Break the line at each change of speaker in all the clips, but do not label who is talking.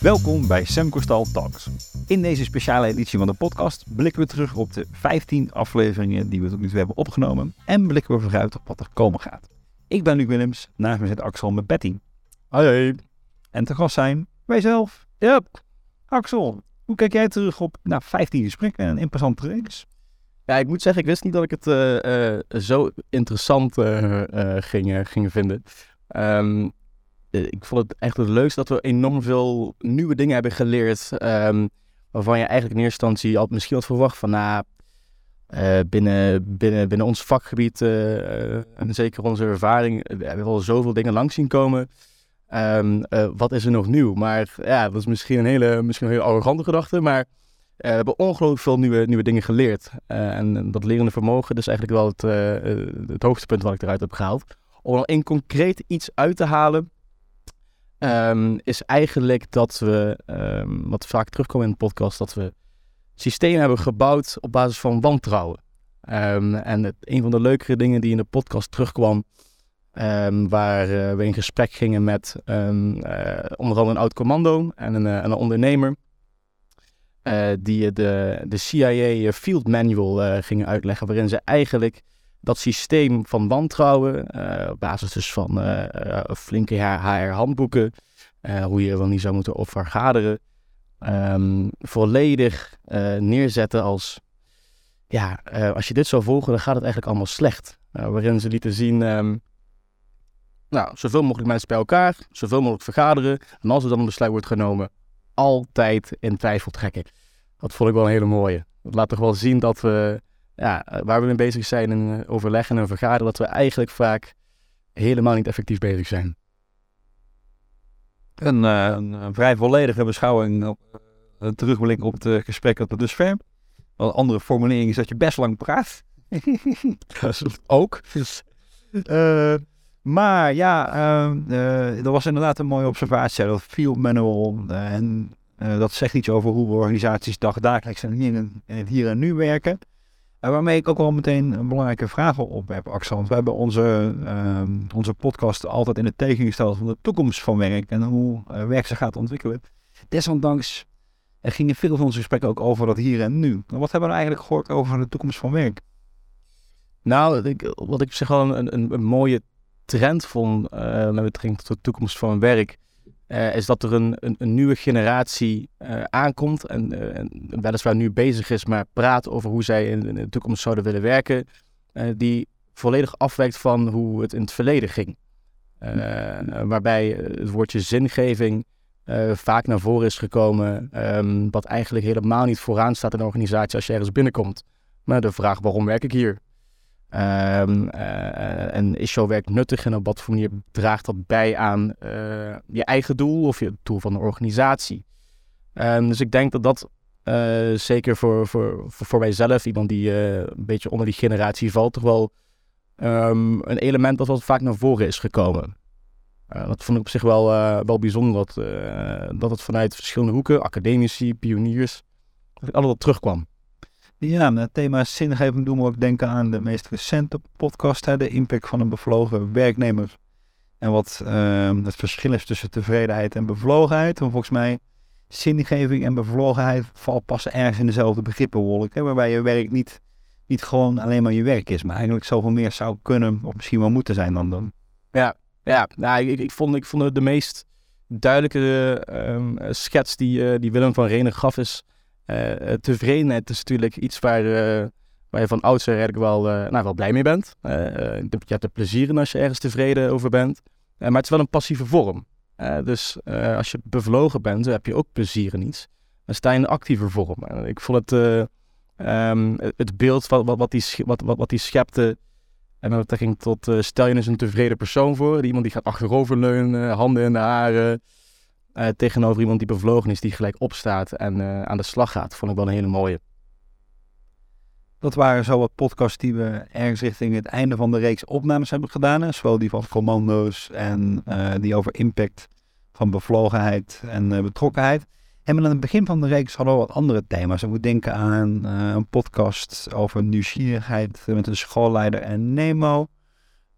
Welkom bij Sam Kostal Talks. In deze speciale editie van de podcast blikken we terug op de 15 afleveringen die we tot nu toe hebben opgenomen en blikken we vooruit op wat er komen gaat. Ik ben Luc Willems, naast me zit Axel met Betty.
Hoi.
En te gast zijn wij zelf. Yep. Axel, hoe kijk jij terug op nou, 15 gesprekken en een interessante reeks?
Ja, ik moet zeggen, ik wist niet dat ik het uh, uh, zo interessant uh, ging, ging vinden. Um, ik vond het echt het leukste dat we enorm veel nieuwe dingen hebben geleerd. Um, waarvan je eigenlijk in eerste instantie al misschien had verwacht van, nou, binnen, binnen, binnen ons vakgebied en zeker onze ervaring, we hebben al zoveel dingen langs zien komen. Um, wat is er nog nieuw? Maar ja, dat is misschien een hele, misschien een hele arrogante gedachte, maar we hebben ongelooflijk veel nieuwe, nieuwe dingen geleerd. En dat lerende vermogen is eigenlijk wel het, het hoogtepunt wat ik eruit heb gehaald. Om er een concreet iets uit te halen, um, is eigenlijk dat we, um, wat vaak terugkomt in de podcast, dat we systemen hebben gebouwd op basis van wantrouwen. Um, en het, een van de leukere dingen die in de podcast terugkwam, waar uh, we in gesprek gingen met onder andere een oud commando en een, en een ondernemer. Die de, de CIA Field Manual gingen uitleggen, waarin ze eigenlijk dat systeem van wantrouwen, uh, op basis dus van flinke HR-handboeken, hoe je wel niet zou moeten vergaderen, um, volledig neerzetten als, ja, als je dit zou volgen, dan gaat het eigenlijk allemaal slecht. waarin ze lieten zien, um, nou, zoveel mogelijk mensen bij elkaar, zoveel mogelijk vergaderen, en als er dan een besluit wordt genomen, altijd in twijfel trekken. Dat vond ik wel een hele mooie. Dat laat toch wel zien dat we, ja, waar we mee bezig zijn in overleggen en vergaderen, dat we eigenlijk vaak helemaal niet effectief bezig zijn.
Een, uh, een vrij volledige beschouwing, op, uh, terugblik op het gesprek dat we dus ver. Een andere formulering is dat je best lang praat.
ook.
Uh, maar ja, uh, dat was inderdaad een mooie observatie. Dat field manual en dat zegt iets over hoe we organisaties dagdagelijks en hier en, hier en nu werken. Uh, waarmee ik ook wel meteen een belangrijke vraag op heb, Axel. We hebben onze, uh, onze podcast altijd in het teken gesteld van de toekomst van werk en hoe uh, werk zich gaat ontwikkelen. Desondanks gingen veel van onze gesprekken ook over dat hier en nu. Wat hebben we nou eigenlijk gehoord over de toekomst van werk?
Nou, wat ik zeg wel een, een, een mooie trend vond met betrekking tot de toekomst van werk uh, is dat er een, een, een nieuwe generatie uh, aankomt en, uh, en, weliswaar nu bezig is, maar praat over hoe zij in, in de toekomst zouden willen werken, die volledig afwijkt van hoe het in het verleden ging. waarbij het woordje zingeving vaak naar voren is gekomen, um, wat eigenlijk helemaal niet vooraan staat in een organisatie als je ergens binnenkomt. Maar de vraag waarom werk ik hier? Um, uh, en is jouw werk nuttig en op wat voor manier draagt dat bij aan uh, je eigen doel of je het doel van de organisatie? Um, dus ik denk dat dat uh, zeker voor, voor, voor, voor mijzelf, iemand die een beetje onder die generatie valt, toch wel um, een element dat wat vaak naar voren is gekomen. dat vond ik op zich wel, wel bijzonder, dat, dat het vanuit verschillende hoeken, academici, pioniers, dat het allemaal terugkwam.
Ja, het thema zingeving doen we ook denken aan de meest recente podcast, hè, de impact van een bevlogen werknemer. En wat uh, het verschil is tussen tevredenheid en bevlogenheid. Want volgens mij, zingeving en bevlogenheid valt passen ergens in dezelfde begrippenwolk. Waarbij je werk niet, niet gewoon alleen maar je werk is, maar eigenlijk zoveel meer zou kunnen of misschien wel moeten zijn dan dan.
Ja, ja nou, ik, ik, vond, ik vond de meest duidelijke uh, schets die, uh, die Willem van Renen gaf is tevredenheid is natuurlijk iets waar, uh, waar je van oudsher eigenlijk wel, uh, nou, wel blij mee bent. je hebt er plezier in als je ergens tevreden over bent. maar het is wel een passieve vorm. dus als je bevlogen bent, dan heb je ook plezier in iets. Dan sta je in een actieve vorm. ik vond het, um, het beeld wat, wat, wat, die, wat, wat, wat die schepte... En met betrekking tot, stel je eens een tevreden persoon voor. Iemand die gaat achteroverleunen, handen in de haren... Uh, tegenover iemand die bevlogen is, die gelijk opstaat en uh, aan de slag gaat. Vond ik wel een hele mooie.
Dat waren zo wat podcasts die we ergens richting het einde van de reeks opnames hebben gedaan. Hè? Zowel die van commando's en uh, die over impact van bevlogenheid en betrokkenheid. En aan het begin van de reeks hadden we wat andere thema's. Ik moet denken aan een podcast over nieuwsgierigheid met een schoolleider en Nemo.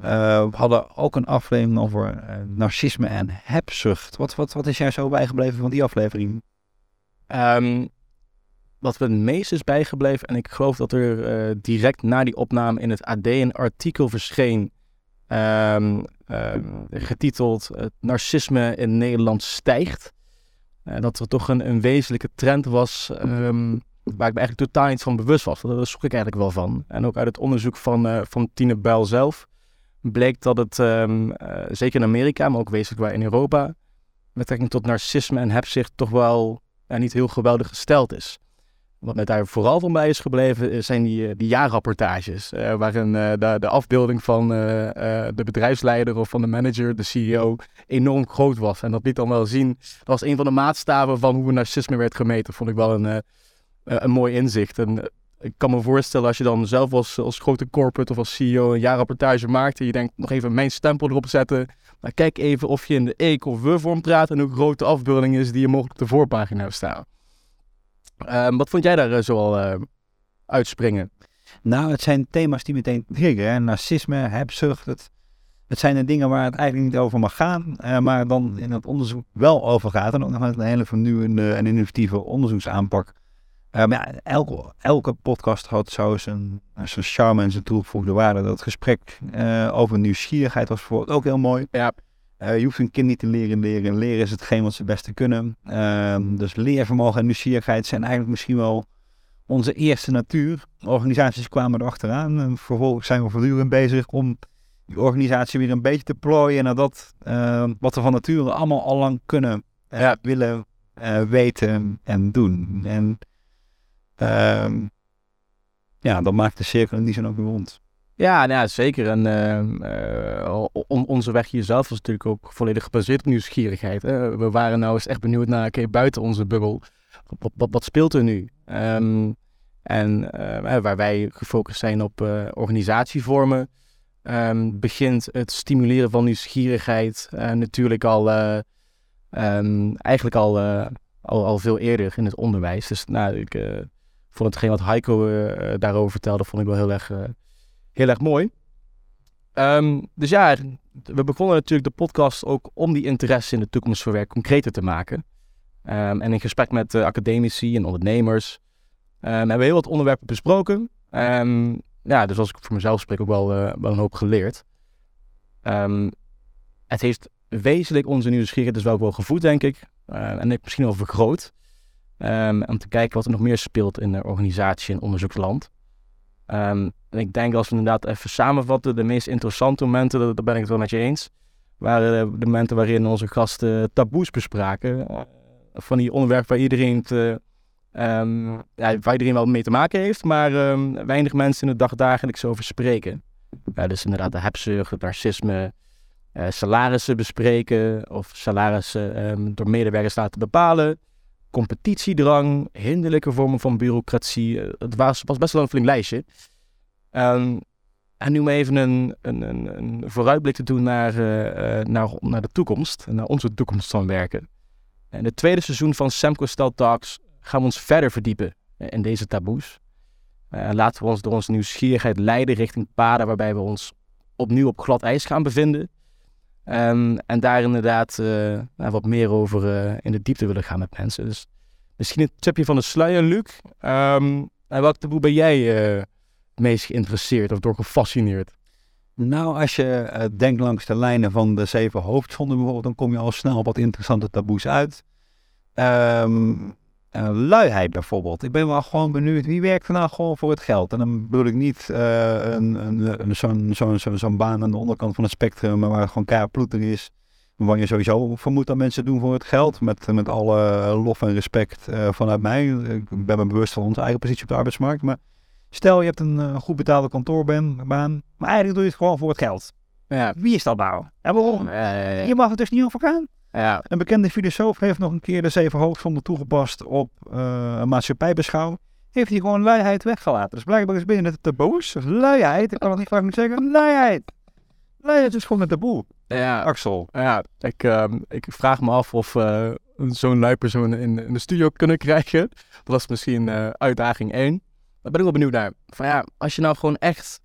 We hadden ook een aflevering over narcisme en hebzucht. Wat, wat, wat is jij zo bijgebleven van die aflevering?
Um, wat me het meest is bijgebleven, en ik geloof dat er direct na die opname in het AD een artikel verscheen Um, getiteld Het narcisme in Nederland stijgt. Dat er toch een, een wezenlijke trend was waar ik me eigenlijk totaal niet van bewust was. Daar zoek ik eigenlijk wel van. En ook uit het onderzoek van, uh, van Tine Buil zelf bleek dat het um, uh, zeker in Amerika, maar ook wezenlijk waar in Europa, met betrekking tot narcisme en hebzicht toch wel niet heel geweldig gesteld is. Wat mij daar vooral van bij is gebleven, eh, zijn die, eh, die jaarrapportages. Uh, waarin de, de, afbeelding van de bedrijfsleider of van de manager, de CEO, enorm groot was. En dat liet dan wel zien, dat was een van de maatstaven van hoe narcisme werd gemeten. Vond ik wel een, een mooi inzicht. En ik kan me voorstellen als je dan zelf als, als grote corporate of als CEO een jaarrapportage maakt. En je denkt nog even mijn stempel erop zetten. Maar kijk even of je in de ik of we vorm praat en hoe groot de afbeelding is die je mogelijk op de voorpagina hebt staan. Um, wat vond jij daar uh, zoal uh, uitspringen?
Nou, het zijn thema's die meteen triggeren. Narcisme, hebzucht. Het, het zijn de dingen waar het eigenlijk niet over mag gaan. Uh, maar dan in het onderzoek wel over gaat. En ook nog met een hele vernieuwende en innovatieve onderzoeksaanpak. Maar ja, elke, elke podcast had zo zijn, zijn charme en zijn toegevoegde waarde. Dat gesprek over nieuwsgierigheid was bijvoorbeeld ook heel mooi.
Ja.
Uh, je hoeft een kind niet te leren leren. Leren is hetgeen wat ze het beste kunnen. Uh, dus leervermogen en nieuwsgierigheid zijn eigenlijk misschien wel onze eerste natuur. Organisaties kwamen erachteraan. En vervolgens zijn we voortdurend bezig om die organisatie weer een beetje te plooien naar dat wat we van nature allemaal al lang kunnen, eh, ja. willen, eh, weten en doen. En ehm, ja, dat maakt de cirkel in die zin ook weer rond.
Ja, nou zeker. En uh, onze weg hier zelf was natuurlijk ook volledig gebaseerd op nieuwsgierigheid. We waren nou eens echt benieuwd naar, oké, buiten onze bubbel, wat, speelt er nu? Um, en waar wij gefocust zijn op uh, organisatievormen, um, begint het stimuleren van nieuwsgierigheid natuurlijk al, um, eigenlijk al, al, al veel eerder in het onderwijs. Dus nou, ik vond hetgeen wat Heiko daarover vertelde, vond ik wel heel erg heel erg mooi. Um, dus ja, we begonnen natuurlijk de podcast ook om die interesse in de toekomst voor werk concreter te maken. Um, en in gesprek met uh, academici en ondernemers um, hebben we heel wat onderwerpen besproken. ja, dus als ik voor mezelf spreek, ook wel, wel een hoop geleerd. het heeft wezenlijk onze nieuwsgierigheid dus wel wel gevoed, denk ik. En misschien wel vergroot. Om te kijken wat er nog meer speelt in de organisatie en onderzoeksland. Um, en ik denk als we inderdaad even samenvatten, de meest interessante momenten, daar ben ik het wel met je eens, waren de momenten waarin onze gasten taboes bespraken. Uh, van die onderwerpen waar iedereen, te, um, ja, waar iedereen wel mee te maken heeft, maar weinig mensen in het dagdagelijks over spreken. Dus inderdaad de hebzucht, het narcisme, uh, salarissen bespreken of salarissen door medewerkers laten bepalen competitiedrang, hinderlijke vormen van bureaucratie. Eh, het was, best wel een flink lijstje. Um, en nu om even een, een, een, een vooruitblik te doen naar, uh, naar, naar de toekomst, naar onze toekomst van werken. In het tweede seizoen van Semco Stel Talks gaan we ons verder verdiepen in deze taboes. Laten we ons door onze nieuwsgierigheid leiden richting paden waarbij we ons opnieuw op glad ijs gaan bevinden. Um, en daar inderdaad uh, wat meer over uh, in de diepte willen gaan met mensen. Dus misschien een tipje van de sluier, Luc. Um, en welk taboe ben jij uh, het meest geïnteresseerd of door gefascineerd?
Nou, als je denkt langs de lijnen van de zeven hoofdzonden bijvoorbeeld, dan kom je al snel op wat interessante taboes uit. Um, uh, luiheid bijvoorbeeld. Ik ben wel gewoon benieuwd, wie werkt er nou gewoon voor het geld? En dan bedoel ik niet uh, een, een, een, zo'n zo, zo, zo baan aan de onderkant van het spectrum, maar waar gewoon keihard ploeter is. Waar je sowieso vermoedt dat mensen doen voor het geld. Met, met alle lof en respect uh, vanuit mij. Ik ben me bewust van onze eigen positie op de arbeidsmarkt. Maar stel je hebt een goed betaalde kantoorbaan, maar eigenlijk doe je het gewoon voor het geld.
Ja.
Wie is dat nou? En waarom? Je mag het dus niet over gaan.
Ja.
Een bekende filosoof heeft nog een keer de zeven hoofdzonden toegepast op uh, een maatschappijbeschouwing. Heeft hij gewoon luiheid weggelaten. Dus blijkbaar is binnen het taboes. Luiheid, ik kan het niet vaak zeggen. Luiheid. Luiheid is gewoon een taboe.
Ja.
Axel.
Ja, ik, uh, ik vraag me af of uh, zo'n lui persoon in, in, de studio kunnen krijgen. Dat is misschien uitdaging 1. Daar ben ik wel benieuwd naar. Van ja, als je nou gewoon echt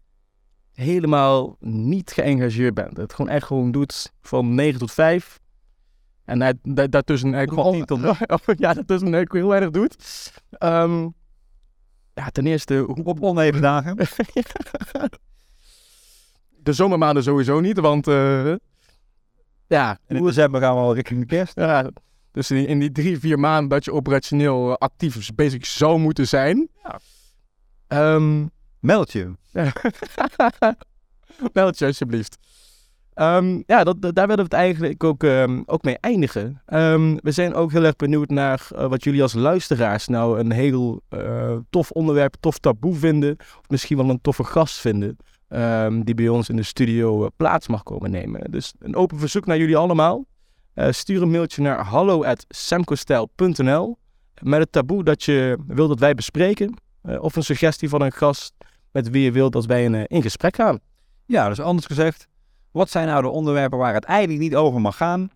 helemaal niet geëngageerd bent. Het gewoon echt gewoon doet van 9 tot 5. En daar, daar, daartussen eigenlijk gewoon...
10 tot
ja, daartussen eigenlijk heel weinig doet. Ehm, ja, ten eerste, hoe,
Op oneven dagen.
de zomermaanden sowieso niet, want... eh, ja,
En in december gaan we al richting de kerst.
ja, dus in, in die drie, vier maanden dat je operationeel eh, actief basic zou moeten zijn.
Ja.
Ehm,
Meld je.
Meld je alsjeblieft. Ehm, ja, dat, daar willen we het eigenlijk ook, ehm, ook mee eindigen. Ehm, we zijn ook heel erg benieuwd naar eh, wat jullie als luisteraars nou een heel eh, tof onderwerp, tof taboe vinden. Of misschien wel een toffe gast vinden. die bij ons in de studio eh, plaats mag komen nemen. Dus een open verzoek naar jullie allemaal. Stuur een mailtje naar hallo@semcostijl.nl met het taboe dat je wilt dat wij bespreken. of een suggestie van een gast met wie je wilt dat wij in gesprek gaan.
Ja, dus anders gezegd. Wat zijn nou de onderwerpen waar het eigenlijk niet over mag gaan?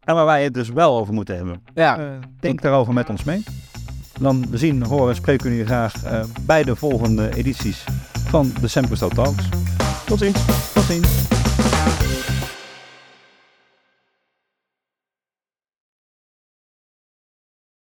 En waar wij het dus wel over moeten hebben?
Ja,
Eh, denk daarover met ons mee. Dan zien, horen en spreken we jullie graag eh, bij de volgende edities van de Semper Talks.
tot ziens.
Tot ziens.